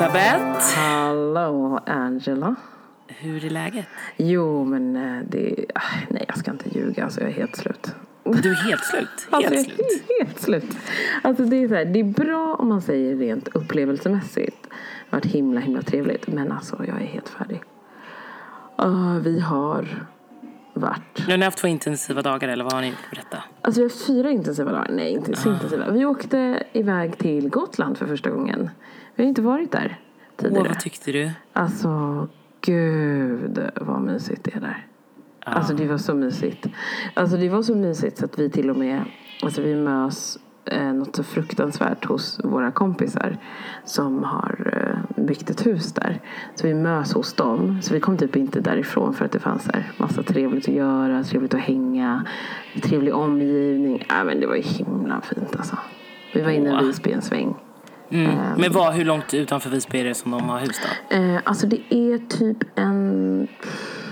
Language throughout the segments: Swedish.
Elisabeth. Hallå Angela. Hur är läget? Jo men eh, det, ah, nej jag ska inte ljuga alltså jag är helt slut. Du är helt slut. Helt Alltså, slut. helt slut. Alltså det är så här, det är bra om man säger rent upplevelsemässigt. Det har varit himla himla trevligt men alltså jag är helt färdig. Ah, vi har varit Nu har ni haft två intensiva dagar eller vad har ni berätta? Alltså vi har haft fyra intensiva dagar. Nej, inte så intensiva. Vi åkte iväg till Gotland för första gången. Vi har inte varit där Åh, tidigare. vad tyckte du? Alltså, gud vad mysigt det är där. Alltså det var så mysigt. Alltså det var så mysigt så att vi till och med, alltså vi mös eh, något så fruktansvärt hos våra kompisar som har eh, byggt ett hus där. Så vi mös hos dem. Så vi kom typ inte därifrån för att det fanns där massa trevligt att göra, trevligt att hänga, trevlig omgivning. Ja men det var ju himla fint alltså. Vi var inne i Åh. Visby en sväng. Mm. Men vad, hur långt utanför Visby är det som de har hus då? Eh, alltså det är typ en...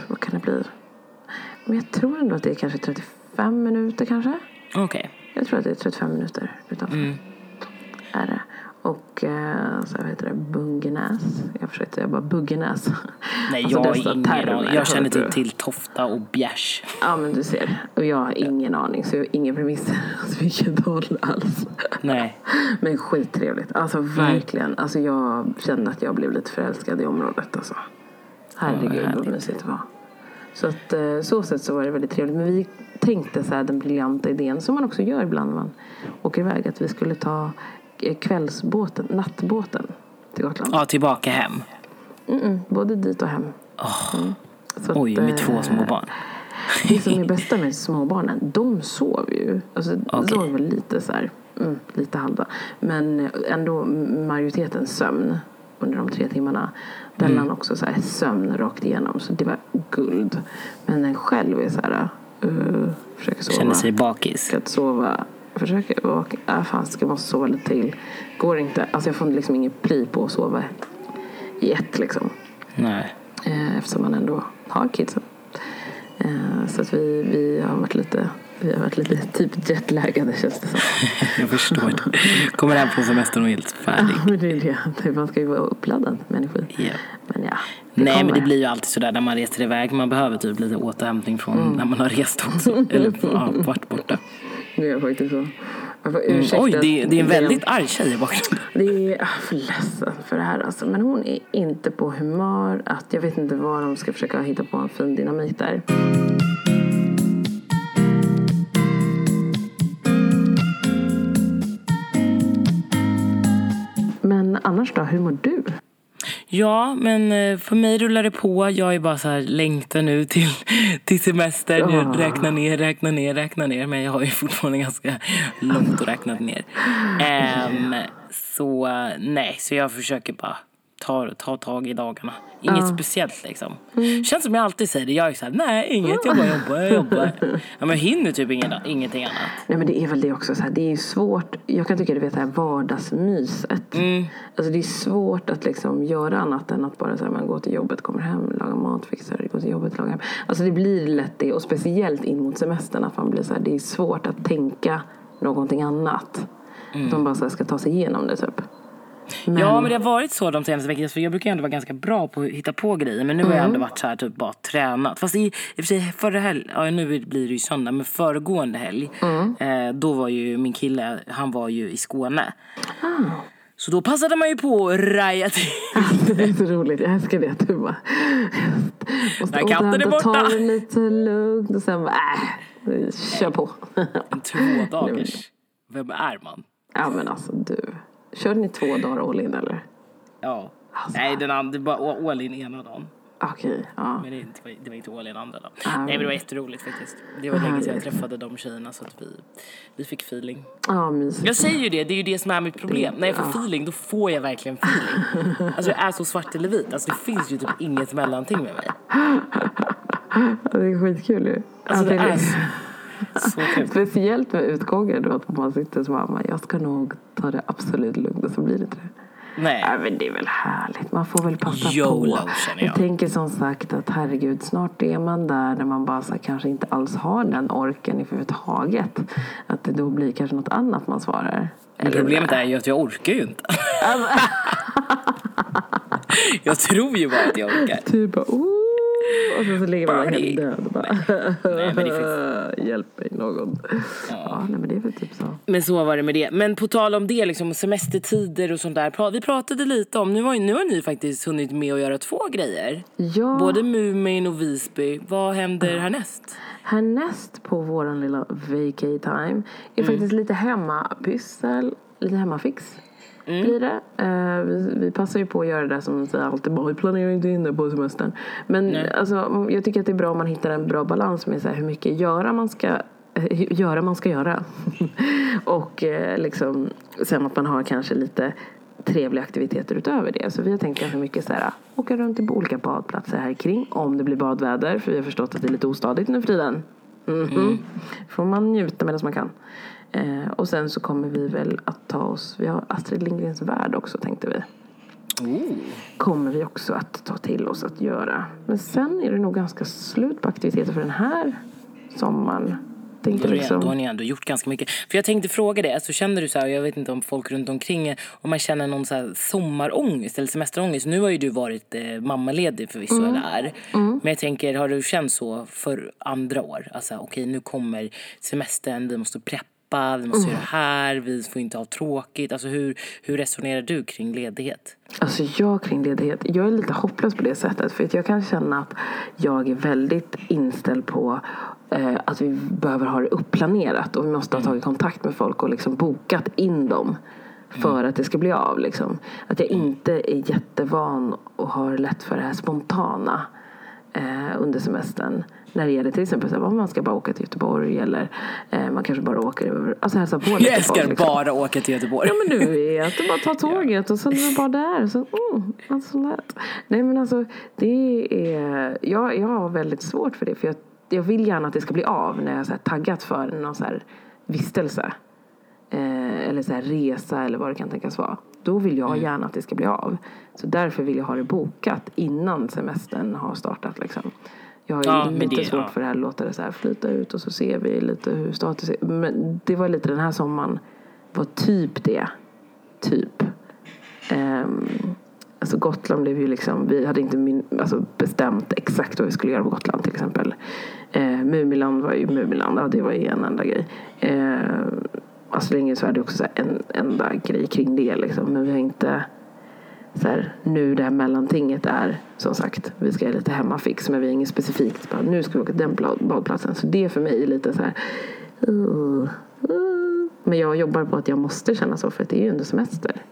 Vad kan det bli? Men jag tror ändå att det är kanske 35 minuter kanske. Okej. Jag tror att det är 35 minuter utanför. Mm. Är det. Och eh, så heter det Bungenäs. Jag försökte säga bara Buggenäs. Nej, Alltså, jag har ingen termer, aning. Jag känner du. typ till Tofta och Bjärs. Ja men du ser. Och jag har ingen aning så jag har ingen premiss åt vilket håll alls. Nej. Men skittrevligt. Alltså Mm. verkligen. Alltså jag kände att jag blev lite förälskad i området. Alltså. Herregud Ja, vad mysigt det var. Så att eh, så sätt så var det väldigt trevligt. Men vi tänkte så här den briljanta idén som man också gör ibland när man åker iväg. Att vi skulle ta kvällsbåten, nattbåten till Gotland. Ja, tillbaka hem. Mm-mm, både dit och hem. Mm. Så Oj, att, med eh, två små barn. Det som är bästa med småbarnen, de sov ju. Alltså, Okej. De var lite så här, mm, lite halva. Men ändå majoriteten sömn under de tre timmarna. Dellan Mm. också så här, sömn rakt igenom. Så det var guld. Men den själv är så här, uh, försöker sova. Känner sig bakis. Ska sova. Försöker vaka. Äh, fan, ska måste sova lite till. Går inte. Alltså jag får liksom ingen pli på att sova i ett liksom. Nej. Eh, eftersom man ändå har kidsen. Eh, så att vi, vi har varit lite vi har varit lite typ jetlaggade känns det som. Jag förstår. Kommer hem från semestern och är helt färdig. Ja, men det är det. Man ska ju vara uppladdad med energi. Ja. Men ja, Nej men det kommer. blir ju alltid sådär när man reser iväg. Man behöver typ lite återhämtning från Mm. när man har rest också. Eller ja, varit borta. Det är faktiskt så. Jag Mm. Oj, det, det är en väldigt arg tjej i bakgrunden. Det är, för ledsen för det här alltså. Men hon är inte på humör. Att jag vet inte vad de ska försöka hitta på en fin dynamik där. Men annars då, hur mår du? Ja, men eh, för mig rullar det på. Jag är bara så här längtar nu till, till semestern. Jag Ah. räknar ner, räknar ner, räknar ner. Men jag har ju fortfarande ganska långt att räkna ner. Ehm, så nej, så jag försöker bara ta, ta tag i dagarna. Inget Ah. speciellt liksom. Mm. Känns som jag alltid säger det. Jag är så här, nej inget, jag bara jobbar, jag jobbar. Ja, men jag hinner typ ingen, ingenting annat. Nej men det är väl det också. Så här, det är ju svårt. Jag kan tycka du vet det här vardagsmyset. Alltså det är svårt att liksom göra annat än att bara så här, man går till jobbet, kommer hem, lagar mat, fixar, går till jobbet, lagar hem. Alltså det blir lätt det. Och speciellt in mot semestern att man blir så här, det är svårt att tänka någonting annat. Att man bara så här, ska ta sig igenom det typ. Ja, men det har varit så de senaste veckorna. För jag brukar ändå vara ganska bra på att hitta på grejer. Men nu har jag Mm. ändå varit så här, typ bara tränat. Fast i, i och för sig förra helg, ja nu blir det ju söndag, men föregående helg. Mm. Eh, då var ju min kille, han var ju i Skåne. Ah. Så då passade man ju på att raja till. Det är så roligt. Jag älskar det. Du bara... Måste Där katten är borta. Ta det lite lugnt och sen bara, äh, kör på. En två dagars. Vem är man? Ja men alltså du. Körde ni två dagar all in eller? Ja. Alltså. Nej, den andra, det var all in ena dagen. Okej, ja. Men det, det var, det var inte all in andra dagen. Ah, Nej, men det var jätteroligt faktiskt. Det var länge sedan jag träffade de tjejerna så att vi, vi fick feeling. Ja, mysigt. Jag säger ju det, det är ju det som är mitt problem. När jag får ja. feeling, då får jag verkligen feeling. Alltså jag är så svart eller vit. Alltså det finns ju typ inget mellanting med mig. Det är skitkul ju. Alltså det Ja, är. Speciellt med utgången då att man sitter som mamma. Jag ska nog ta det absolut lugnt och så blir det inte det. Nej. Ja, men det är väl härligt. Man får väl passa YOLO, på. känner jag. tänker som sagt att herregud, snart är man där när man bara så här, kanske inte alls har den orken överhuvudtaget. Att det då blir kanske något annat man svarar. Men problemet är ju att jag orkar ju inte. jag tror ju bara att jag orkar. Typ bara, oh, och sen så ligger man där helt död och bara, Nej, men det hjälp mig någon. Ja. nej men det är väl typ så. Men så var det med det. Men på tal om det, liksom, semestertider och sånt där. Vi pratade lite om, nu har, nu har ni faktiskt hunnit med att göra två grejer. Ja, Både Mumin och Visby. Vad händer härnäst? härnäst på våran lilla vacay time Mm. är faktiskt lite hemmapyssel, lite hemmafix. Mm. Blir det. Eh, vi, vi passar ju på att göra det som säger alltid bara, vi planerar inte in det på semestern. Men alltså, jag tycker att det är bra om man hittar en bra balans med så här, hur mycket göra man ska eh, göra man ska göra. och eh, liksom, sen att man har kanske lite trevliga aktiviteter utöver det. Så vi har tänkt ganska mycket så här, åka runt till olika badplatser här kring om det blir badväder. För vi har förstått att det är lite ostadigt nu för tiden. Mhm. Får man njuta medan man kan. Eh, och sen så kommer vi väl att ta oss, vi har Astrid Lindgrens Värld också tänkte vi. Kommer vi också att ta till oss att göra. Men sen är det nog ganska slut på aktiviteter för den här sommaren. Tänkte Då, liksom, då har ni ändå gjort ganska mycket. För jag tänkte fråga dig, alltså, känner du så här, jag vet inte om folk runt omkring om man känner någon så här sommarångest eller semesterångest. Nu har ju du varit eh, mammaledig förvisso, eller är. Men jag tänker, har du känt så för andra år? Alltså okej, nu kommer semestern, vi måste preppa, vi måste göra det här, vi får inte ha tråkigt. Alltså hur, hur resonerar du kring ledighet? Alltså jag kring ledighet, jag är lite hopplös på det sättet. För att jag kan känna att jag är väldigt inställd på eh, att vi behöver ha det uppplanerat. Och vi måste ha tagit kontakt med folk och liksom bokat in dem. För att det ska bli av liksom. Att jag inte är jättevan och har lätt för det här spontana eh, under semestern. När det gäller till exempel så här, man ska bara åka till Göteborg eller eh, man kanske bara åker över, alltså hälsa på Jag älskar liksom. bara åka till Göteborg. Ja men du vet, du bara tar tåget och sen är bara där. Så, mm, allt så lätt. Nej men alltså, det är, jag, jag har väldigt svårt för det. För jag, jag vill gärna att det ska bli av när jag har här taggat för någon så här vistelse. Eh, eller så här resa eller vad det kan tänkas vara. Då vill jag gärna att det ska bli av. Så därför vill jag ha det bokat innan semestern har startat. Liksom. Jag har ju Ja, lite det- svårt ja. för det här låta det så här flyta ut och så ser vi lite hur status är. Men det var lite den här sommaren var typ det. Typ. Ehm, alltså Gotland blev ju liksom, vi hade inte min, alltså bestämt exakt vad vi skulle göra på Gotland till exempel. Uh, Mumiland var ju Mumiland, ja, det var ju en enda grej. Uh, Astrid Lindgrens Värld är också så här en enda grej kring det liksom. Men vi har inte så här, nu det här mellantinget är som sagt, vi ska göra lite hemmafix men vi har inget specifikt. Bara, nu ska vi åka till den badplatsen. Så det är för mig lite så här. Uh, uh. Men jag jobbar på att jag måste känna så för att det är ju under semester.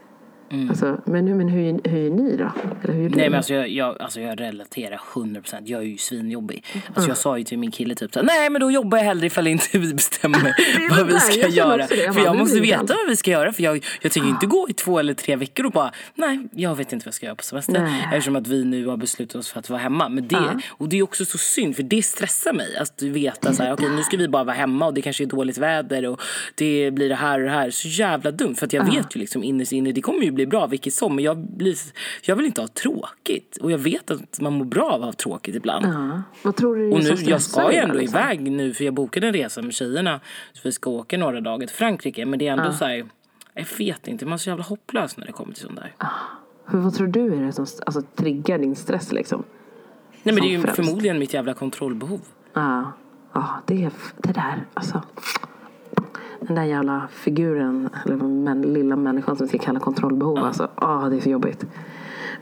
Alltså, men, men hur, hur är ni då? Eller hur? Nej men alltså jag, jag, alltså jag relaterar 100% Jag är ju svinjobbig. Alltså jag sa ju till min kille typ såhär, Nej men då jobbar jag hellre ifall inte vi bestämmer vad vi ska jag göra. Jag För jag måste veta vad vi ska göra För jag, jag tänker inte gå i två eller tre veckor och bara Nej jag vet inte vad jag ska göra på semester. Nej. Eftersom att vi nu har beslutat oss för att vara hemma. Men det, och det är också så synd för det stressar mig Att veta såhär, okej nu ska vi bara vara hemma och det kanske är dåligt väder Och det blir det här och det här. Så jävla dumt för att jag vet ju liksom innerst inne Det kommer ju bli bra vilket som Men jag, blir, jag vill inte ha tråkigt Och jag vet att man mår bra av att ha tråkigt ibland Ja. Vad tror du och som nu, jag ska ju ändå liksom? iväg nu för jag bokade en resa med tjejerna. Så vi ska åka några dagar till Frankrike. Men det är ändå så här, jag vet inte, man är så jävla hopplös när det kommer till sånt där. Hur, vad tror du är det som alltså, triggar din stress liksom? Nej men det är som ju främst. förmodligen mitt jävla kontrollbehov. Ja, ja det är det där. Alltså, den där jävla figuren, eller men, lilla människan som vi ska kalla kontrollbehov. Alltså, ah, det är så jobbigt.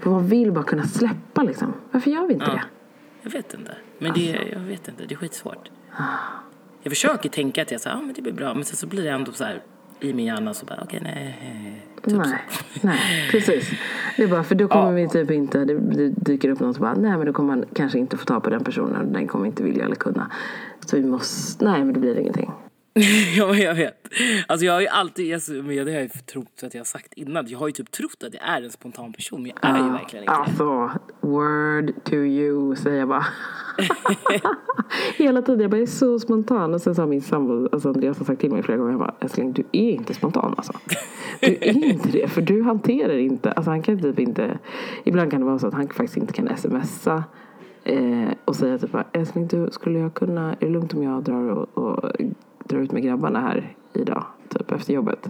För man vill bara kunna släppa liksom. Varför gör vi inte det? Jag vet inte. Men det, jag vet inte, det är skitsvårt. Jag försöker tänka att jag säger, ah, men det blir bra. Men sen så blir det ändå så här i min hjärna så bara, okej nej. Typ nej, nej, precis. Det är bara för då kommer vi typ inte, det, det dyker upp någon som bara, nej men då kommer man kanske inte få ta på den personen och den kommer inte vilja eller kunna. Så vi måste, nej men det blir ingenting. ja, jag vet. Alltså jag har ju alltid, alltså, men det har jag ju trott att jag har sagt innan. Jag har ju typ trott att jag är en spontan person. Men jag är ju verkligen inte. Alltså, word to you säger jag bara. Hela tiden, jag bara är så spontan. Och sen sa min sambo, alltså Andreas har sagt till mig flera gånger, jag bara, älskling du är inte spontan alltså. Du är inte det, för du hanterar inte, alltså han kan typ inte, ibland kan det vara så att han faktiskt inte kan smsa. Eh, och säga typ älskling du, skulle jag kunna, är det lugnt om jag drar och, och drar ut med grabbarna här idag? typ efter jobbet.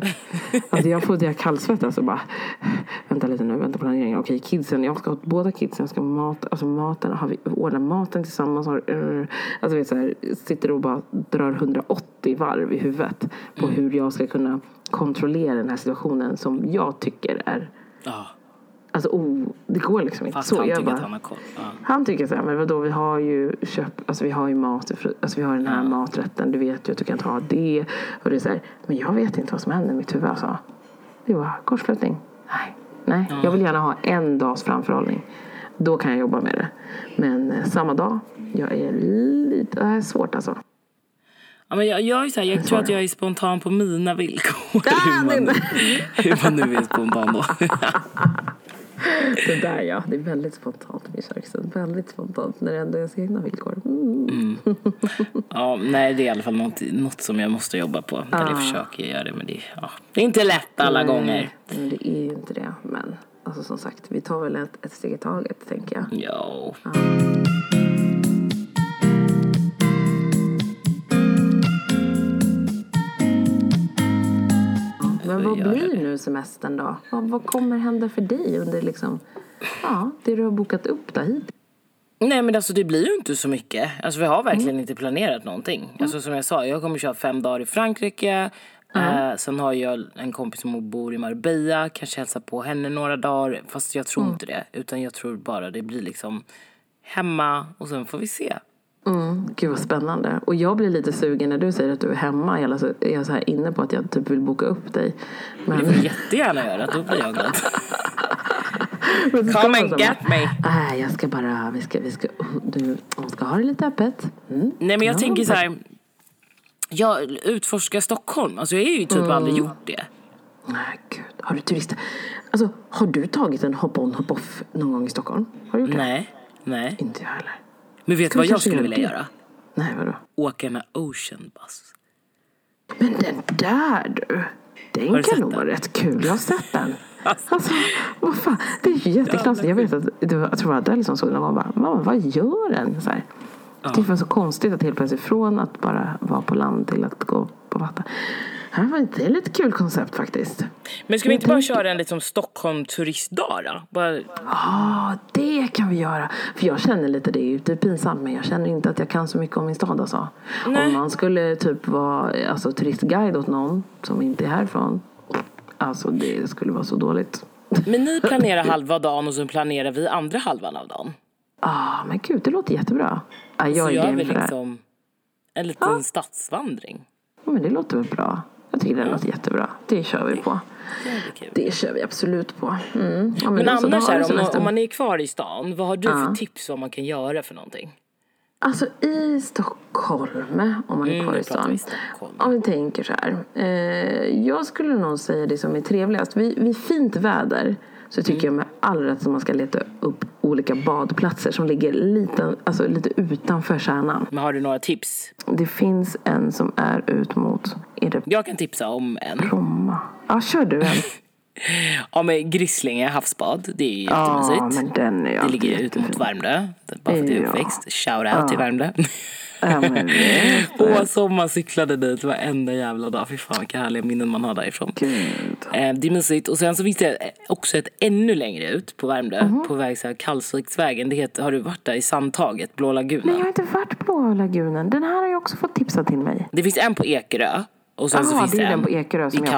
Alltså jag får jag kallsvettas och bara vänta lite nu, vänta på planeringen. Okej kidsen, jag ska ha båda kidsen, ska mat, alltså maten, har vi ordnat maten tillsammans? Har, uh, alltså vet så här, sitter och bara drar 180 varv i huvudet på hur jag ska kunna kontrollera den här situationen som jag tycker är Ja. Alltså oh, det går liksom inte Fast så. han Jag tycker bara- att han har koll. Ja. han tycker så här, men vadå, vi har ju köpt, alltså vi har ju mat, alltså vi har den här maträtten, du vet ju att du kan ta det. Och det är så här, men jag vet inte vad som händer i mitt huvud alltså. Det var korsflyttning. Nej, nej, jag vill gärna ha en dags framförhållning. Då kan jag jobba med det. Men eh, samma dag, jag är lite, det här är svårt alltså. Ja, men jag, jag, är så här, jag tror att jag är spontan på mina villkor. Ah, hur, man, hur man nu är spontan då. Det där ja, det är väldigt spontant min Kärksen. Väldigt spontant när det ändå är ens egna villkor. Mm. Ja, nej, det är i alla fall något, något som jag måste jobba på. Eller Ah. jag försöker göra det, men det, ja, det är inte lätt alla gånger. Men det är ju inte det. Men alltså, som sagt, vi tar väl ett, ett steg i taget tänker jag. Ja. Men vad blir nu semestern då? Vad, vad kommer hända för dig under liksom, ja, det du har bokat upp då hit? Nej men alltså det blir ju inte så mycket. Alltså vi har verkligen inte planerat någonting. Alltså som jag sa, jag kommer köra fem dagar i Frankrike. Eh, sen har jag en kompis som bor i Marbella, kanske hälsa på henne några dagar. Fast jag tror inte det. Utan jag tror bara det blir liksom hemma och sen får vi se. Mm, gud vad spännande. Och jag blir lite sugen när du säger att du är hemma. Eller så är jag så här inne på att jag typ vill boka upp dig. Men, Det får du jättegärna göra, då blir jag glad. Come and get me. Nej, jag ska bara, vi ska, vi ska, du, hon ska ha det lite öppet. Mm. Nej men jag Ja, tänker så här. Jag utforskar Stockholm. Alltså jag har ju typ aldrig gjort det. Nej, gud. Har du turister? Alltså, har du tagit en hop-on, hop-off någon gång i Stockholm? Har du gjort det? Nej, nej. Inte jag heller. Men vet du vad jag skulle vilja göra? Nej, vadå? Åka med Ocean Bus. Men den där du. Den kan nog vara rätt kul. Jag har sett den. Alltså. Alltså, vad fan. Det är ju jätteknasigt. Jag vet att det var, jag tror att Adele som såg den och bara, mamma vad gör den? Så här. Det var så konstigt att helt plötsligt från att bara vara på land till att gå på vatten. Det är lite kul koncept faktiskt. Men ska vi inte bara köra en liksom Stockholm turistdag då? Bara, Ja, ah, det kan vi göra. För jag känner lite det, är pinsamt men jag känner inte att jag kan så mycket om min stad alltså. Nej. Om man skulle typ vara alltså, turistguide åt någon som inte är härifrån. Alltså det skulle vara så dåligt. men ni planerar halva dagen och så planerar vi andra halvan av dagen. Ah, men gud, det låter jättebra. Ah, jag Så är gör vi det liksom en liten stadsvandring. Ja, men det låter väl bra. Jag tycker det låter jättebra. Det kör vi på. Det. Det kör vi absolut på. Mm. Ja, Men då annars har är, du om, semester. om man är kvar i stan, vad har du för tips vad man kan göra för någonting? Alltså i Stockholm, om man är Mm, kvar nu i stan. Om vi tänker så här. Eh, jag skulle nog säga det som är trevligast. Vid, vid fint väder så tycker jag med all rätt att man ska leta upp olika badplatser som ligger lite, alltså lite utanför kärnan. Men har du några tips? Det finns en som är ut mot, är det Jag kan tipsa om en. Bromma? Ja, kör du en. Ja men Grislinge havsbad, det är ju Ja, jättemysigt. men den är ju Det ligger ut mot. Värmdö. Bara för att jag är Ja. uppväxt. Shout out till Värmdö. Ja, men det- Åh, som man cyklade dit varenda jävla dag. Fy fan vilka härliga minnen man har därifrån. Gud. Eh, det är mysigt. Och sen så finns det också ett ännu längre ut på Värmdö. Mhm. På väg så här Kallsviksvägen. Det heter, har du varit där i Sandtaget? Blå lagunen? Nej, jag har inte varit på lagunen. Den här har jag också fått tipsa till mig. Det finns en på Ekerö. Och sen så Ah, finns det en på Ekerö som i jag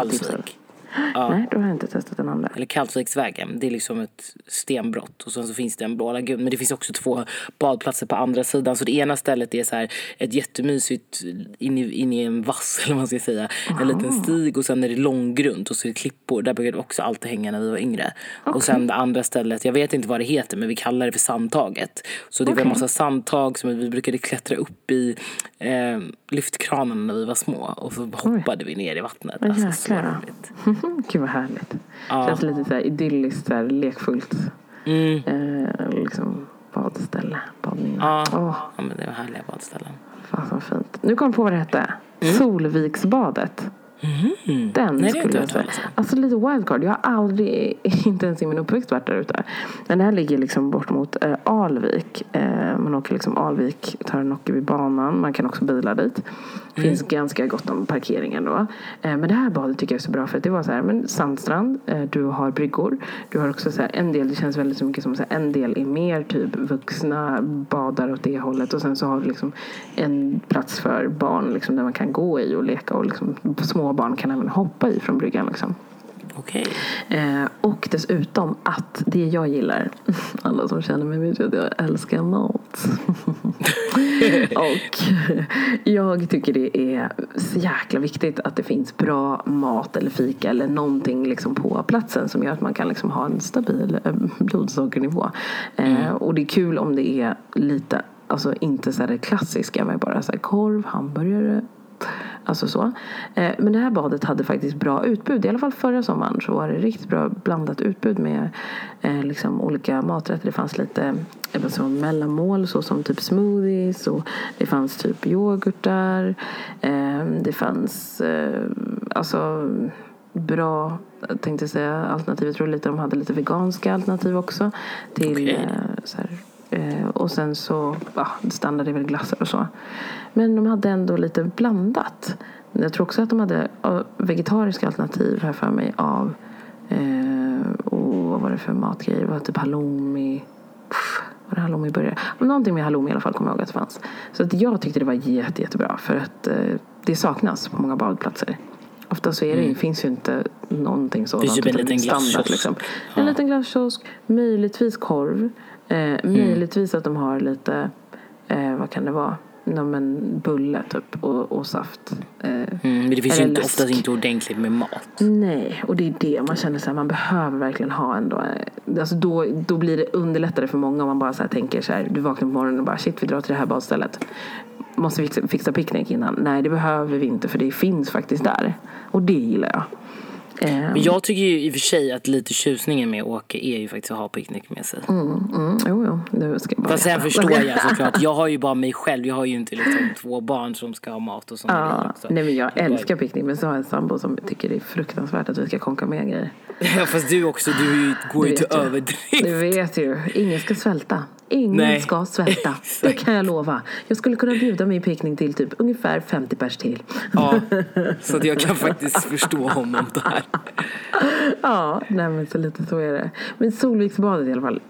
Kallsvik. Nej, då har jag inte testat den andra. Eller Kallsviksvägen. Det är liksom ett stenbrott. Och sen så finns det en blå lagun. Men det finns också två badplatser på andra sidan. Så det ena stället är så här ett jättemysigt in i, in i en vass eller vad man ska säga. En liten stig och sen är det långgrunt och så är det klippor. Där brukade vi också alltid hänga när vi var yngre. Och sen det andra stället, jag vet inte vad det heter men vi kallar det för sandtaget. Så det var en massa sandtag som vi brukade klättra upp i eh, lyftkranen när vi var små. Och så hoppade vi ner i vattnet. Alltså, så roligt. Gud vad härligt. Ja. Känns lite så här idylliskt, så här lekfullt. Mm. Eh, liksom badställe, badminne. Ja. Åh, ja, men det var härliga badställen. fan så fint. Nu kom jag på vad det hette. Mm. Solviksbadet. Mm. Den Nej, skulle jag säga. Alltså lite wildcard. Jag har aldrig, inte ens i min uppväxt varit där ute. Men det här ligger liksom bort mot eh, Alvik. Eh, man åker liksom Alvik, tar en vid banan. Man kan också bila dit. Det finns mm. ganska gott om parkering ändå. Eh, men det här badet tycker jag är så bra för att det var så här, men sandstrand, eh, du har bryggor. Du har också så här, en del, det känns väldigt så mycket som så här, en del är mer typ vuxna badar åt det hållet. Och sen så har du liksom en plats för barn liksom, där man kan gå i och leka. Och liksom, små barn kan även hoppa i från bryggan. Liksom. Okay. Eh, och dessutom att det jag gillar, alla som känner mig vet att jag älskar mat. och jag tycker det är så jäkla viktigt att det finns bra mat eller fika eller någonting liksom på platsen som gör att man kan liksom ha en stabil eh, blodsockernivå. Eh, mm. och det är kul om det är lite Alltså inte så här det klassiska med bara så korv, hamburgare, Alltså så. Eh, men det här badet hade faktiskt bra utbud. I alla fall förra sommaren så var det riktigt bra blandat utbud med eh, liksom olika maträtter. Det fanns lite alltså, mellanmål såsom typ smoothies och det fanns typ yoghurtar. Eh, det fanns alltså bra tänkte säga alternativ. Jag tror lite de hade lite veganska alternativ också. Till okay. så här, Eh, och sen så, ja, standard är väl glassar och så. Men de hade ändå lite blandat. Jag tror också att de hade vegetariska alternativ här för mig av eh, och vad var det för matgrejer? Det var typ halloumi. Pff, var det halloumi burgare? Någonting med halloumi i alla fall kommer jag ihåg att det fanns. Så att jag tyckte det var jätte, jättebra för att eh, det saknas på många badplatser. Ofta så är det, mm. finns ju inte någonting sådant. Det finns ju en liten glasskiosk. Liksom. Ja. En liten glasskiosk, möjligtvis korv. Eh, mm. Möjligtvis att de har lite, eh, vad kan det vara? men bulle typ och, och saft. Eh, mm, men det finns ju inte, oftast inte ordentligt med mat. Nej, och det är det man känner så här, man behöver verkligen ha ändå. Eh, alltså då, då blir det underlättare för många om man bara så tänker så här, du vaknar på morgonen och bara shit vi drar till det här badstället. Måste vi fixa, fixa picknick innan? Nej det behöver vi inte för det finns faktiskt där. Och det gillar jag. Men jag tycker ju i och för sig att lite tjusningen med åka är ju faktiskt att ha picknick med sig. Mm, mm, jo, jo. Ska bara Fast sen förstår jag såklart. Jag har ju bara mig själv. Jag har ju inte liksom två barn som ska ha mat och sånt. Ja, nej men jag älskar picknick. Men så har jag en sambo som tycker det är fruktansvärt att vi ska konka med grejer. Ja fast du också, du går ju till överdrift. Du vet ju. Ingen ska svälta. Ingen Nej. ska svälta. det kan jag lova. Jag skulle kunna bjuda min picknick till typ ungefär 50 pers till. Ja, så att jag kan faktiskt förstå honom där. ja, nej men så lite så är det. Men Solviksbadet är i alla fall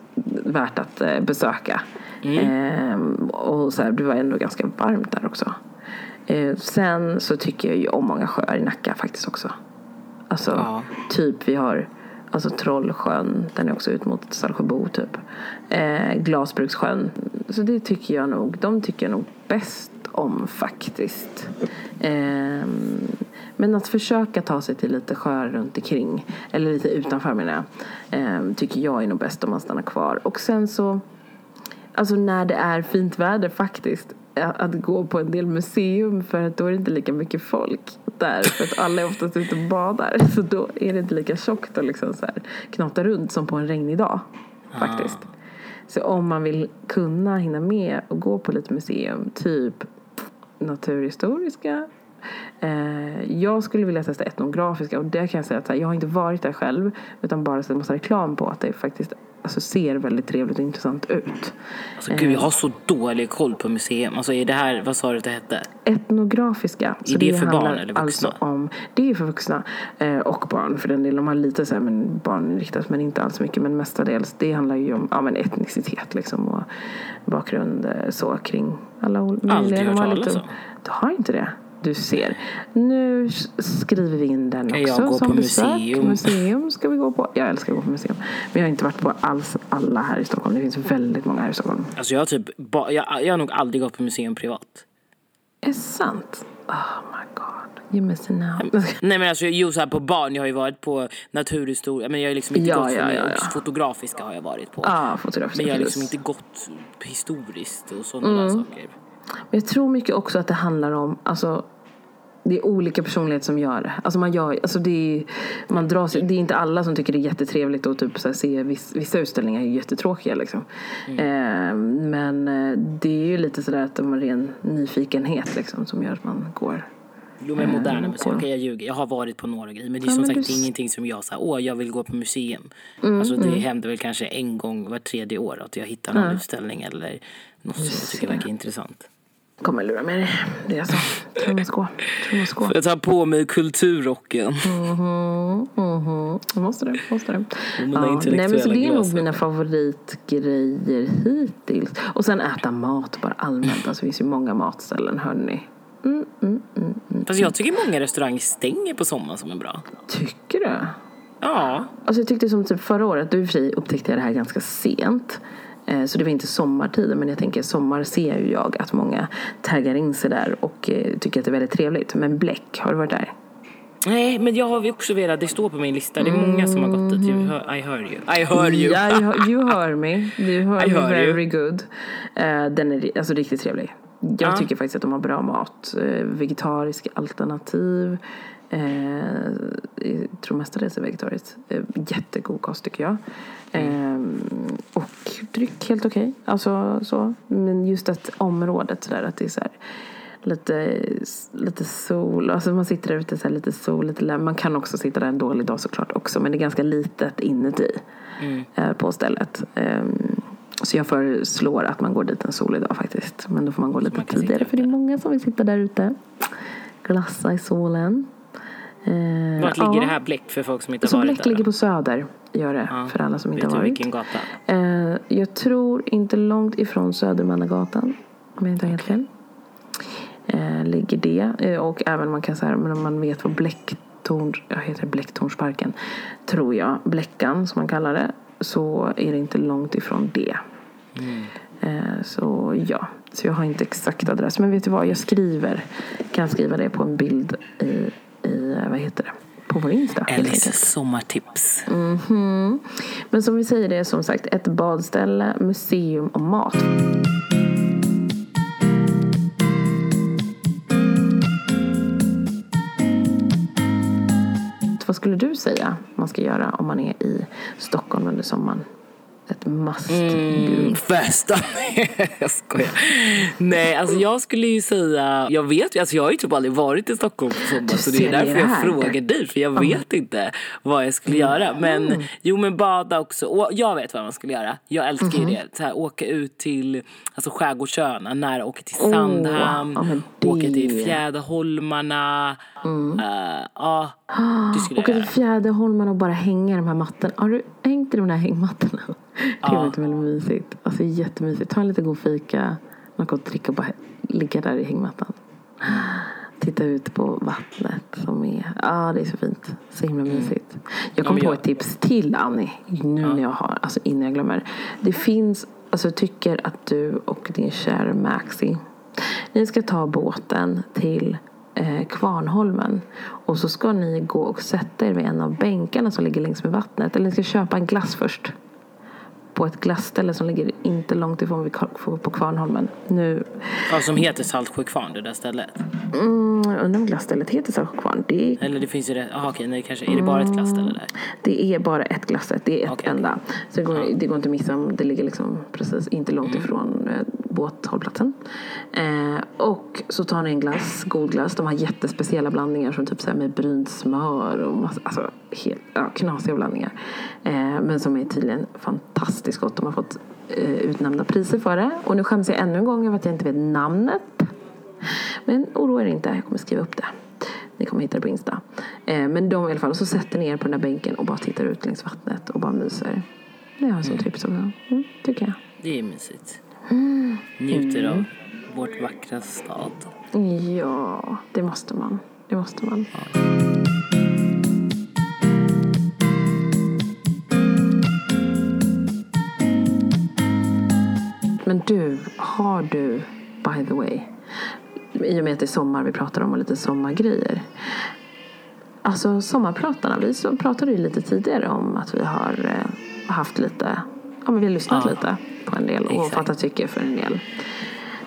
värt att eh, besöka. Mm. Ehm, och så här, det var ändå ganska varmt där också. Ehm, sen så tycker jag ju om många sjöar i Nacka faktiskt också. Alltså, ja. typ vi har Alltså Trollsjön, den är också ut mot Salsjöbo typ. Eh, Glasbrukssjön. Så det tycker jag nog, de tycker jag nog bäst om faktiskt. Eh, men att försöka ta sig till lite sjöar runt omkring, eller lite utanför menar jag, eh, tycker jag är nog bäst om man stannar kvar. Och sen så, alltså när det är fint väder faktiskt, att gå på en del museum för att då är det inte lika mycket folk där för att alla är oftast ute och badar. Så då är det inte lika tjockt att liksom så knata runt som på en regnig dag. Faktiskt. Ah. Så om man vill kunna hinna med och gå på lite museum, typ naturhistoriska eh, jag skulle vilja testa etnografiska och det kan jag säga att jag har inte varit där själv utan bara sett massa reklam på att det faktiskt alltså, ser väldigt trevligt och intressant ut. Alltså, gud, jag har så dålig koll på museum. Alltså, är det här, vad sa du att det hette? Etnografiska. Så är det, det för barn eller vuxna? Alltså om, det är för vuxna eh, och barn för den delen. De har lite så här, men barninriktat men inte alls mycket. Men mestadels, det handlar ju om ja, men etnicitet liksom och bakgrund eh, så kring alla möjliga. Aldrig hört talas om. Du har inte det? Du ser. Nu skriver vi in den kan också. Jag gå som på besök. museum. Museum ska vi gå på. Jag älskar att gå på museum. Men jag har inte varit på alls alla här i Stockholm. Det finns väldigt många här i Stockholm. Alltså jag har typ, jag, jag har nog aldrig gått på museum privat. Är det sant? Oh my god. You missing out. Nej men alltså jo så här på barn, jag har ju varit på naturhistoria, men jag har liksom inte ja, gått ja, ja, ja. fotografiska har jag varit på. Ah, fotografiska. Men jag har liksom inte gått historiskt och sådana mm. saker. Men jag tror mycket också att det handlar om, alltså det är olika personligheter som gör det. Alltså man gör, alltså det, är, man dras, det är inte alla som tycker det är jättetrevligt att typ så se viss, vissa utställningar är jättetråkiga. Liksom. Mm. Eh, men det är ju lite sådär att de har ren nyfikenhet liksom, som gör att man går Jo men moderna Eh, museer, okej jag ljuger. Jag har varit på några grejer men det är Ja, som sagt du Mm, ingenting som jag sa, åh jag vill gå på museum. alltså det händer väl kanske en gång var tredje år att jag hittar någon utställning eller något som jag tycker verkar intressant. Kommer lura med dig. Det är så. Tror man ska. Tror man ska. Jag tar på mig kulturrocken. Mhm, mhm. Måste det, måste det. Mina nej, men så det är nog mina favoritgrejer hittills. Och sen äta mat bara allmänt. Alltså, det finns ju många matställen, hörni. Fast jag tycker många restauranger stänger på sommaren som är bra. Tycker du? Ja, Alltså jag tyckte som typ förra året, då i och för sig upptäckte jag det här ganska sent. Eh, Så det var inte sommartiden, men jag tänker sommar ser ju jag att många taggar in sig där och eh, tycker att det är väldigt trevligt. Men Bläck, har du varit där? nej men jag har ju observerat, det står på min lista, det är många som har gått dit. You hör- I heard you. I heard you. Ja, you, you hör mig. Du hör I mig hör very you. good. Eh, den är alltså riktigt trevlig. Jag Ja. tycker faktiskt att de har bra mat. Uh, vegetarisk alternativ. Eh, jag tror mestadels är vegetariskt. Uh, jättegod kost tycker jag. Mm. Eh, och dryck helt okej. Alltså så. Men just att området sådär att det är så här lite, lite sol. Alltså man sitter där ute så här, lite sol, lite lä- Man kan också sitta där en dålig dag såklart också. Men det är ganska litet inuti eh, på stället. Ehm, så jag föreslår att man går dit en solig dag faktiskt. Men då får man gå lite man tidigare för det är många som vill sitta där ute. Glassa i solen. Eh, Vart ligger ja. det här Bläck för folk som inte Så har varit Bläck där? ligger på Söder. Gör det. Ja. För alla som inte Vet har varit. vilken gata? Eh, jag tror inte långt ifrån Södermannagatan. Om jag inte har helt fel. Eh, ligger det. Eh, och även man kan säga, men om man vet vad Bläcktorn, jag heter Bläcktornsparken, tror jag, Bläckan som man kallar det, så är det inte långt ifrån det. Eh, så ja, så jag har inte exakt adress. Men vet du vad, jag skriver, kan skriva det på en bild i, i vad heter det, på vår Insta. Alice sommartips. Mhm. Men som vi säger, det är som sagt ett badställe, museum och mat. Vad skulle du säga man ska göra om man är i Stockholm under sommaren? Ett must Mm, festa. jag skojar. Nej, alltså jag skulle ju säga, jag vet ju, alltså jag har ju typ aldrig varit i Stockholm på sommar Du så det är därför jag frågar dig för jag vet inte vad jag skulle göra. Men jo men bada också, och jag vet vad man skulle göra. Jag älskar ju det, så här, åka ut till alltså skärgårdsöarna, när åka till Sandhamn, ja, det- åka till Fjäderholmarna. Eh, Ja, det skulle Åka jag till göra. Fjäderholmarna och bara hänga i de här mattorna. Har du hängt i de där hängmattorna? Det är väldigt, väldigt mysigt. Alltså jättemysigt. Ta en lite god fika, något gott att dricka och bara ligga där i hängmattan. Titta ut på vattnet som är, ja det är så fint. Så himla mysigt. Jag kom men på jag- ett tips till Annie, nu när jag har, alltså innan jag glömmer. Det finns, alltså tycker att du och din kära Maxi, ni ska ta båten till eh, Kvarnholmen. Och så ska ni gå och sätta er vid en av bänkarna som ligger längs med vattnet. Eller ni ska köpa en glass först. På ett glassställe som ligger inte långt ifrån Kvar- på Kvarnholmen. Nu, Ja, som heter Saltsjökvarn, det där stället. mm, undrar om glassstället heter Saltsjökvarn. Det är Eller det finns ju det, aha, okej, nej, kanske, är det bara ett klasställe där? Det är bara ett glasset, det är ett Okej. enda. Så det går, det går inte att missa om det ligger liksom precis inte långt Mm. ifrån eh, båthållplatsen. Eh, och så tar ni en glass, god glass. De har jättespeciella blandningar som typ så här med brynt smör och massa, alltså helt ja, knasiga blandningar. Eh, men som är tydligen fantastiskt gott. De har fått eh, utnämnda priser för det. Och nu skäms jag ännu en gång över att jag inte vet namnet. Men oroa er inte, jag kommer skriva upp det. Ni kommer hitta det på Insta. Eh, men de i alla fall, och så sätter ni er på den där bänken och bara tittar ut längs vattnet och bara myser. Det har jag som tips också. Mm, tycker jag. Det är mysigt. Njuter av vårt vackra stad. Ja, det måste man. Det måste man. Men du, har du, by the way, i och med att det är sommar vi pratar om och lite sommargrejer. Alltså sommarpratarna, vi så pratade ju lite tidigare om att vi har eh, haft lite, men vi lyssnat Ja. lite på en del och Exakt. fattat tycke för en del.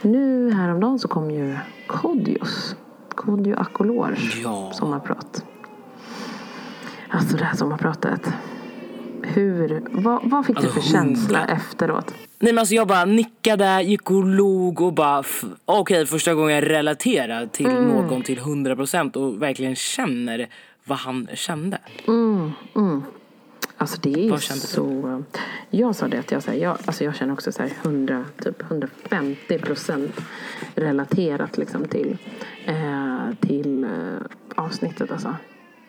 Nu häromdagen så kom ju Kodjos, Kodjo Akolors Ja. sommarprat. Alltså det här sommarpratet. hur, vad, vad fick alltså, du för känsla efteråt? Nej men alltså jag bara nickade, gick och log och bara okej okay, första gången jag relaterar till mm. någon till 100% och verkligen känner vad han kände. Mm, mm. Alltså det är ju så... Jag sa det att jag, så här, jag, alltså jag känner också så här 100, typ 150 procent relaterat liksom till, eh, till eh, avsnittet. Alltså.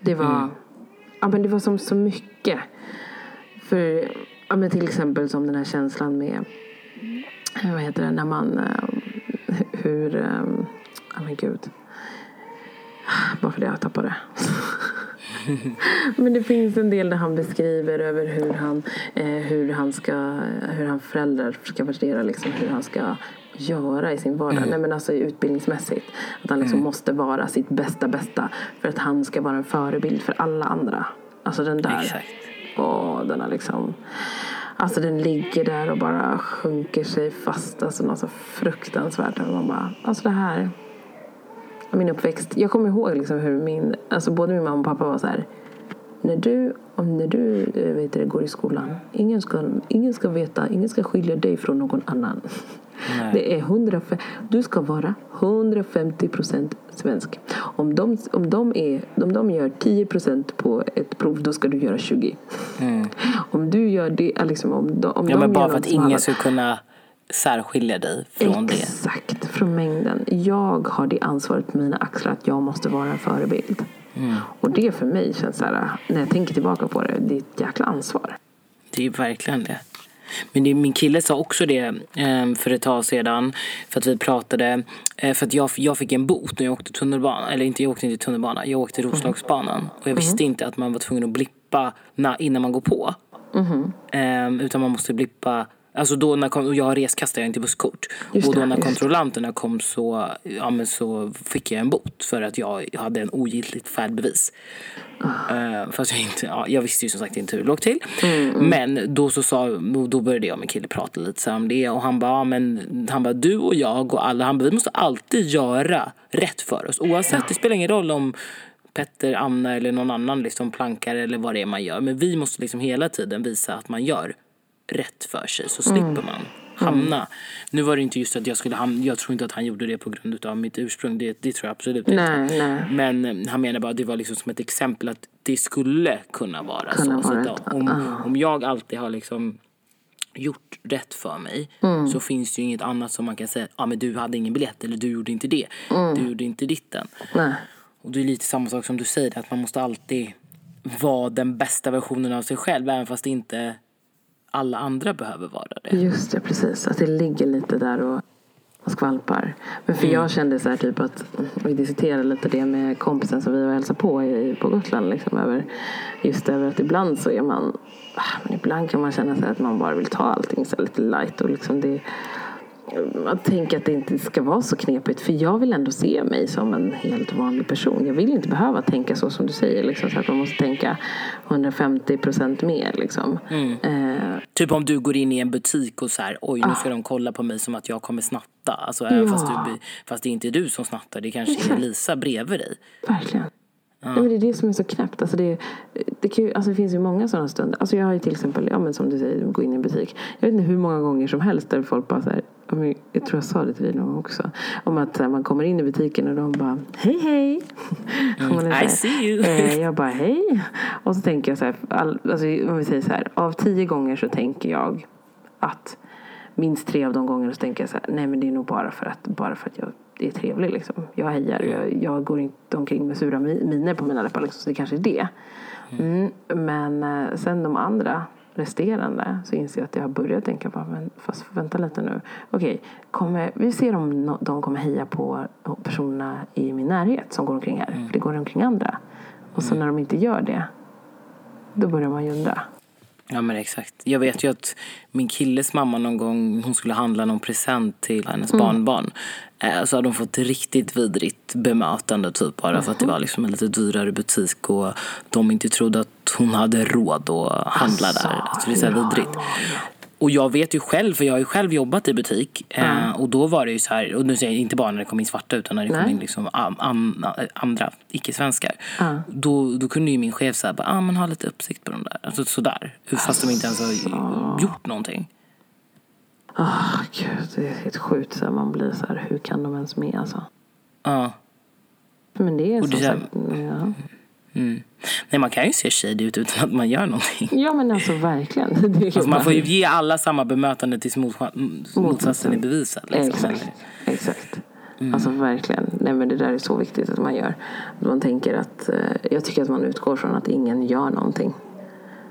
Det var, mm. ja, men det var som så mycket. För ja, men till exempel som den här känslan med vad heter det, när man eh, hur, eh, ja men gud. Varför det jag tappade Men det finns en del där han beskriver över hur han, eh, hur han ska, hur han föräldrar ska värdera liksom hur han ska göra i sin vardag. Mm. Nej, men alltså utbildningsmässigt. Att han liksom mm. måste vara sitt bästa bästa för att han ska vara en förebild för alla andra. Alltså den där. Exakt. Och den har liksom Alltså den ligger där och bara sjunker sig fast. Alltså något så fruktansvärt. Och man bara, alltså det här min uppväxt. Jag kommer ihåg liksom hur min, alltså både min mamma och pappa var så här. När du, om när du eh, vet det, går i skolan, ingen ska, ingen ska veta, ingen ska skilja dig från någon annan. Nej. Det är 100, du ska vara 150 procent svensk. Om de, om, de är, om de gör 10 procent på ett prov, då ska du göra 20. Mm. Om du gör det, liksom, om, de, om ja, de men bara för att ingen ska kunna särskilja dig från Exakt, det. Exakt, från mängden. Jag har det ansvaret på mina axlar att jag måste vara en förebild. Mm. Och det för mig känns så här, när jag tänker tillbaka på det, det är ett jäkla ansvar. Det är verkligen det. Men det, min kille sa också det eh, för ett tag sedan. För att vi pratade. Eh, för att jag, jag fick en bot när jag åkte tunnelbana. Eller inte, jag åkte inte tunnelbana. Jag åkte Roslagsbanan. Och jag visste mm. inte att man var tvungen att blippa innan man går på. Mm. Eh, utan man måste blippa Alltså då när jag har reskastat, jag har inte busskort. Just och då när kontrollanterna kom så, ja, men så fick jag en bot för att jag, hade en ogiltigt färdbevis. Uh, fast jag, inte, ja, jag visste ju som sagt inte hur det låg till. Mm, mm. Men då så sa, då började jag och min kille prata lite så om det och han bara, ja, men han bara du och jag och alla, han bara, vi måste alltid göra rätt för oss. Oavsett, ja. det spelar ingen roll om Petter, Anna eller någon annan liksom plankar eller vad det är man gör. Men vi måste liksom hela tiden visa att man gör rätt för sig så slipper mm. man hamna. Mm. Nu var det inte just att jag skulle hamna, jag tror inte att han gjorde det på grund av mitt ursprung. Det, det tror jag absolut nej, inte. Nej. Men eh, han menar bara att det var liksom som ett exempel att det skulle kunna vara kunna så. Vara så att, om, uh. om jag alltid har liksom gjort rätt för mig mm. så finns det ju inget annat som man kan säga, ja ah, men du hade ingen biljett eller du gjorde inte det. Mm. Du gjorde inte ditten. Nej. Och det är lite samma sak som du säger, att man måste alltid vara den bästa versionen av sig själv även fast det inte alla andra behöver vara det. Just det, precis. Att det ligger lite där och, och skvalpar. Men för mm. jag kände så här typ att, vi diskuterade lite det med kompisen som vi var hälsade på i, på Gotland. Liksom, över, just över att ibland så är man, ah, men ibland kan man känna sig att man bara vill ta allting så lite light. Och liksom det, att tänka att det inte ska vara så knepigt. För jag vill ändå se mig som en helt vanlig person. Jag vill inte behöva tänka så som du säger. Liksom, så att man måste tänka 150 procent mer. Liksom. Mm. Eh. Typ om du går in i en butik och så här, oj nu ska ah. de kolla på mig som att jag kommer snatta. Alltså, ja. fast, du, fast det är inte du som snattar, det kanske är Lisa bredvid dig. Verkligen. Ja. men det är det som är så knäppt. Alltså det, det, kan alltså det finns ju många sådana stunder. Alltså jag har ju till exempel, ja, men som du säger, gå in i en butik. Jag vet inte hur många gånger som helst där folk bara så här, jag tror jag sa det till dig någon gång också. Om att man kommer in i butiken och de bara hej hej. Mm, I see you. Eh, jag bara hej. Och så tänker jag så här, all, alltså, om vi säger så här, av tio gånger så tänker jag att minst tre av de gångerna så tänker jag så här, nej men det är nog bara för att, bara för att jag är trevlig liksom. Jag hejar, jag, jag går inte omkring med sura miner på mina läppar liksom, så det kanske är det. Mm, men eh, sen de andra resterande så inser jag att jag har börjat tänka på, men fast vänta lite nu. Okej, kommer, vi ser om de kommer heja på personerna i min närhet som går omkring här. Mm. För det går omkring andra. Och så mm. när de inte gör det, då börjar man ju undra. Ja men exakt. Jag vet ju att min killes mamma någon gång, hon skulle handla någon present till hennes mm. barnbarn. Eh, så hade hon fått riktigt vidrigt bemötande typ bara mm. för att det var liksom en lite dyrare butik och de inte trodde att hon hade råd att handla alltså, där. Alltså det är så vidrigt. Och jag vet ju själv, för jag har ju själv jobbat i butik. Eh, och då var det ju så här, och nu säger jag inte bara när det kom in svarta utan när det Nej. kom in liksom am, am, andra icke-svenskar. Då, då kunde ju min chef säga, ah, men ha lite uppsikt på de där. Alltså sådär. Fast de inte ens har gjort någonting. Åh gud, det är helt sjukt. Så man blir så här, hur kan de ens med alltså? Ja. Men det är Och som det- sagt, ja. Mm. Nej, man kan ju se shady ut utan att man gör någonting. ja men alltså verkligen. Alltså, man får ju ge alla samma bemötande tills motsa- motsatsen är bevisad. Liksom. Exakt. Exakt. Mm. Alltså verkligen. Nej men det där är så viktigt att man gör. Att man tänker att, eh, jag tycker att man utgår från att ingen gör någonting.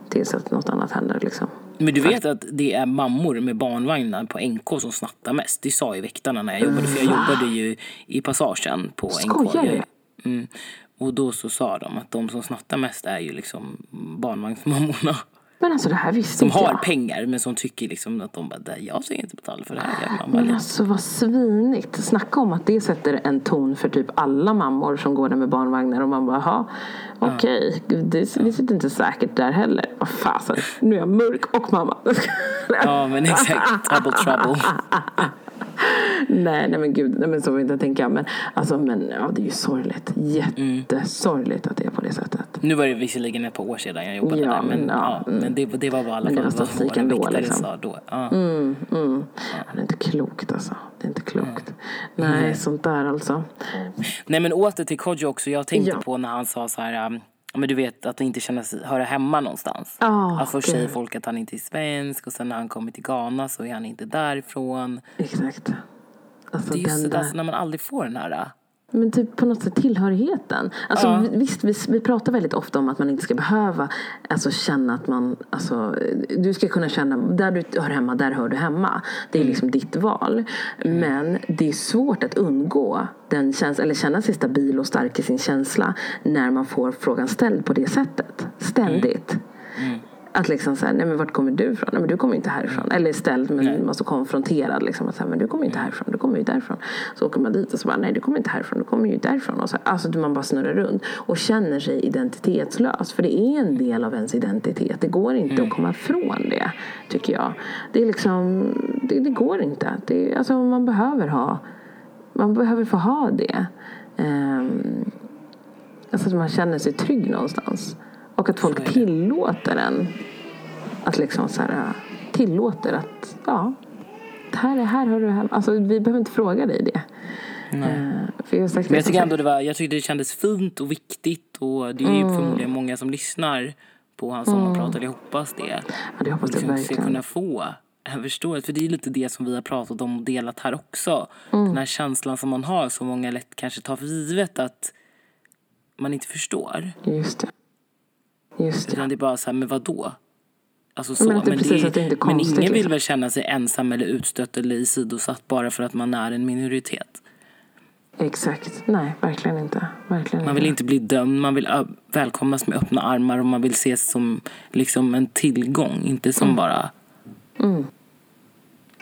Tills att något annat händer liksom. Men du vet att det är mammor med barnvagnar på NK som snattar mest. Det sa ju väktarna när jag jobbade. För jag jobbade ju i passagen på NK. Skojar du? Mm. Och då så sa de att de som snattar mest är ju liksom barnvagnsmammorna. Men alltså det här visste Som inte har jag. pengar men som tycker liksom att de bara, "Nej, jag ska inte betala för det här. Jag mamma. Men alltså vad svinigt. Snacka om att det sätter en ton för typ alla mammor som går där med barnvagnar och man bara, jaha, okej, det, det sitter inte säkert där heller. Vad fasen, nu är jag mörk och mamma. Ja men exakt, double trouble. nej, nej men gud, nej men så vill jag inte tänka. Men alltså, men ja, det är ju sorgligt. Jättesorgligt att det är på det sättet. Nu var det visserligen ett par år sedan jag jobbade Ja, där. Men, ja, ja, mm. men det, det var bara alla fall vad våra ändå, liksom. sa då. Ja. Mm, mm. Ja, det är inte klokt alltså. Det är inte klokt. Nej, sånt där alltså. Nej men åter till Kodjo också. Jag tänkte på när han sa så här. um, Men du vet att inte känna sig, höra hemma någonstans. Ja, att först säger folk att han inte är svensk och sen när han kommer till Ghana så är han inte därifrån. Exakt. Alltså, Det är just det där, alltså, när man aldrig får den här. Men typ på något sätt tillhörigheten. Alltså, Ja. vi- Visst, vi, vi pratar väldigt ofta om att man inte ska behöva alltså, känna att man... Alltså, du ska kunna känna, där du hör hemma, där hör du hemma. Det är liksom ditt val. Men det är svårt att undgå den känslan, eller känna sig stabil och stark i sin känsla när man får frågan ställd på det sättet. Ständigt. Att liksom säga, nej men vart kommer du ifrån? Nej men du kommer inte härifrån. Eller ställd men man så konfronterad liksom. Att säga, men du kommer inte härifrån, du kommer ju därifrån. Så åker man dit och så bara, nej du kommer inte härifrån, du kommer ju därifrån. Och så, alltså man bara snurrar runt. Och känner sig identitetslös. För det är en del av ens identitet. Det går inte att komma ifrån det, tycker jag. Det är liksom, det, det går inte. Det, alltså man behöver ha, man behöver få ha det. Ehm, Alltså att man känner sig trygg någonstans. Och att folk tillåter en att liksom så här, tillåter att ja, här, här hör du hemma. Alltså vi behöver inte fråga dig det. Eh, för jag, har sagt Men jag som tycker ändå det var, jag tyckte det kändes fint och viktigt och det är ju förmodligen många som lyssnar på hans sommarprat, eller jag hoppas det. Ja, det hoppas jag liksom ska verkligen. kunna få en förståelse. För det är lite det som vi har pratat om och delat här också. Mm. Den här känslan som man har så många lätt kanske tar för givet att man inte förstår. Just det. Just det. Utan det är bara så här, men vadå? Alltså så. Men det är precis det inte är men ingen vill liksom. väl känna sig ensam eller utstött eller isidosatt bara för att man är en minoritet. Exakt. Nej, verkligen inte. Verkligen Man vill inte bli dömd, man vill ö- välkomnas med öppna armar och man vill ses som liksom en tillgång, inte Mm. som bara...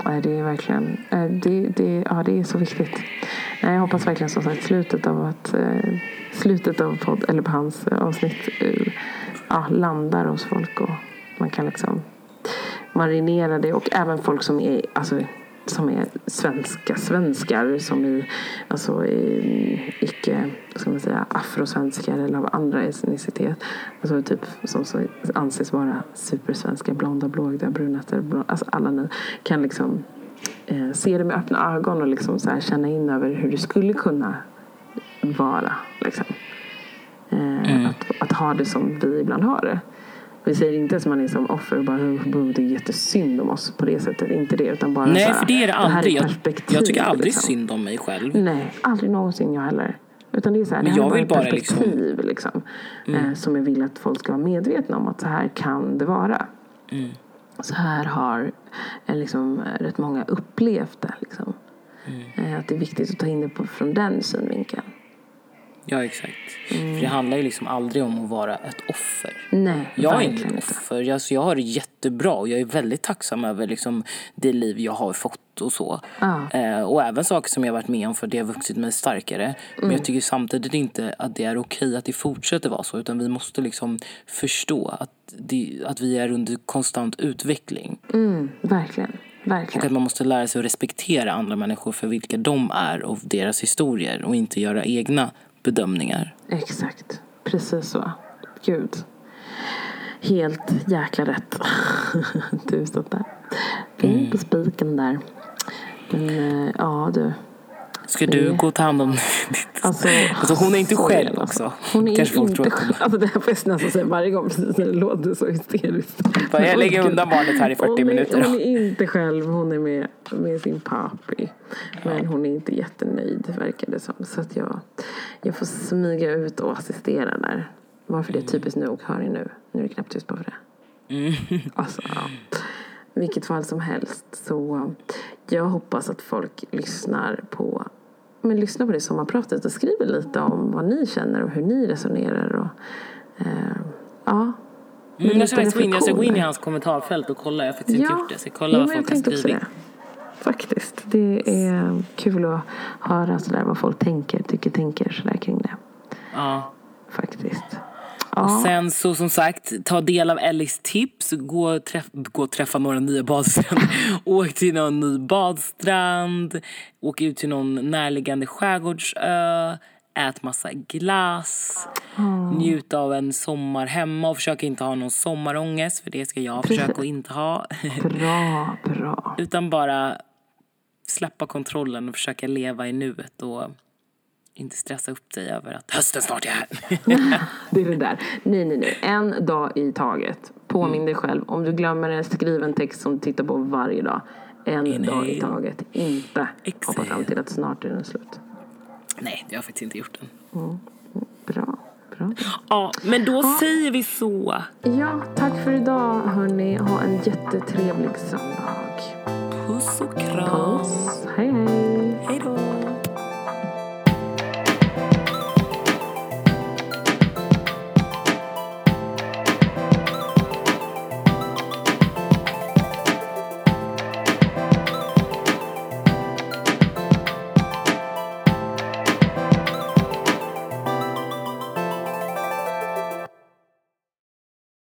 Nej, det är verkligen det, det, ja, det är så viktigt. Nej, jag hoppas verkligen som sagt slutet av att eh, slutet av podd, eller på hans eh, avsnitt eh, ja, landar hos folk och man kan liksom marinera det och även folk som är alltså, som är svenska svenskar som är alltså i, icke ska man säga afrosvenskar eller av andra etnicitet alltså typ som så anses vara supersvenska blonda blåögda brunetter blå, alltså alla ni kan liksom eh, se det med öppna ögon och liksom så här känna in över hur det skulle kunna vara liksom ha det som vi ibland har det vi säger inte att man är som offer och bara "Oh, det är jättesynd om oss på det sättet. Inte det utan bara Nej, här, för det är det här aldrig. Jag, perspektiv, jag tycker aldrig liksom. synd om mig själv. Nej, aldrig någonsin jag heller. Utan det är så här, Men det här jag är vill bara liksom- perspektiv liksom, eh, som jag vill att folk ska vara medvetna om att så här kan det vara. Mm. Så här har eh, liksom, eh, rätt många upplevt det. Liksom. Mm. Eh, att det är viktigt att ta in det på, från den synvinkeln. Ja, exakt. För det handlar ju liksom aldrig om att vara ett offer. Nej, Jag är inte. offer. Alltså, jag har det jättebra och jag är väldigt tacksam över liksom, det liv jag har fått och så. Ja. Eh, och även saker som jag varit med om för det har vuxit mig starkare. Men jag tycker samtidigt inte att det är okej att det fortsätter vara så. Utan vi måste liksom förstå att, det, att vi är under konstant utveckling. Mm, verkligen. Och Verkligen. att man måste lära sig att respektera andra människor för vilka de är och deras historier. Och inte göra egna bedömningar. Exakt. Precis så. Gud. Helt jäkla rätt. Tusen där. Fint på spiken där. Men eh, ja du. Ska du gå och ta hand om ditt... Alltså, Alltså, hon är inte själv också. Hon är Kanske inte själv. Alltså det här får jag nästan säga varje gång precis när det låter så hysteriskt. Bara, jag lägger undan barnet här i 40 hon är, minuter. Hon är inte själv, hon är med, med sin papi. Men hon är inte jättenöjd verkar det som. Så att jag, jag får smyga ut och assistera där. Varför det är typiskt nog, hör ni nu. Nu är det knappt tyst på för det. Alltså, ja. Vilket fall som helst. Så jag hoppas att folk lyssnar på men lyssnar på det sommarpratet och skriver lite om vad ni känner och hur ni resonerar. Och, eh, ja. Mm, jag, ska gå in, jag ska gå in i hans kommentarfält och kolla. Jag har faktiskt inte gjort det. Så jag kollar jo, vad folk har skrivit. Faktiskt. Det är kul att höra sådär vad folk tänker, tycker, tänker sådär kring det. Ja. Faktiskt. Och Ja, sen så som sagt, ta del av Ellis tips. Gå och, träff, gå och träffa några nya badstränder. Åk till någon ny badstrand. Åk ut till någon närliggande skärgårdsö. Ät massa glass. Njut av en sommar hemma och försök inte ha någon sommarångest. För det ska jag försöka att inte ha. bra, bra. Utan bara släppa kontrollen och försöka leva i nuet. Och inte stressa upp dig över att hösten snart är här. Det är det där. Nej, nej, nej. En dag i taget. Påminn Mm. dig själv. Om du glömmer en text som du tittar på varje dag. En Inhale. dag i taget. Inte hoppa Exhale. fram till att snart är den slut. Nej, det har jag faktiskt inte gjort än. Bra, bra. Ja, men då säger vi så. Ja, tack för idag hörni. Ha en jättetrevlig söndag. Puss och kram. Puss. Hej, hej.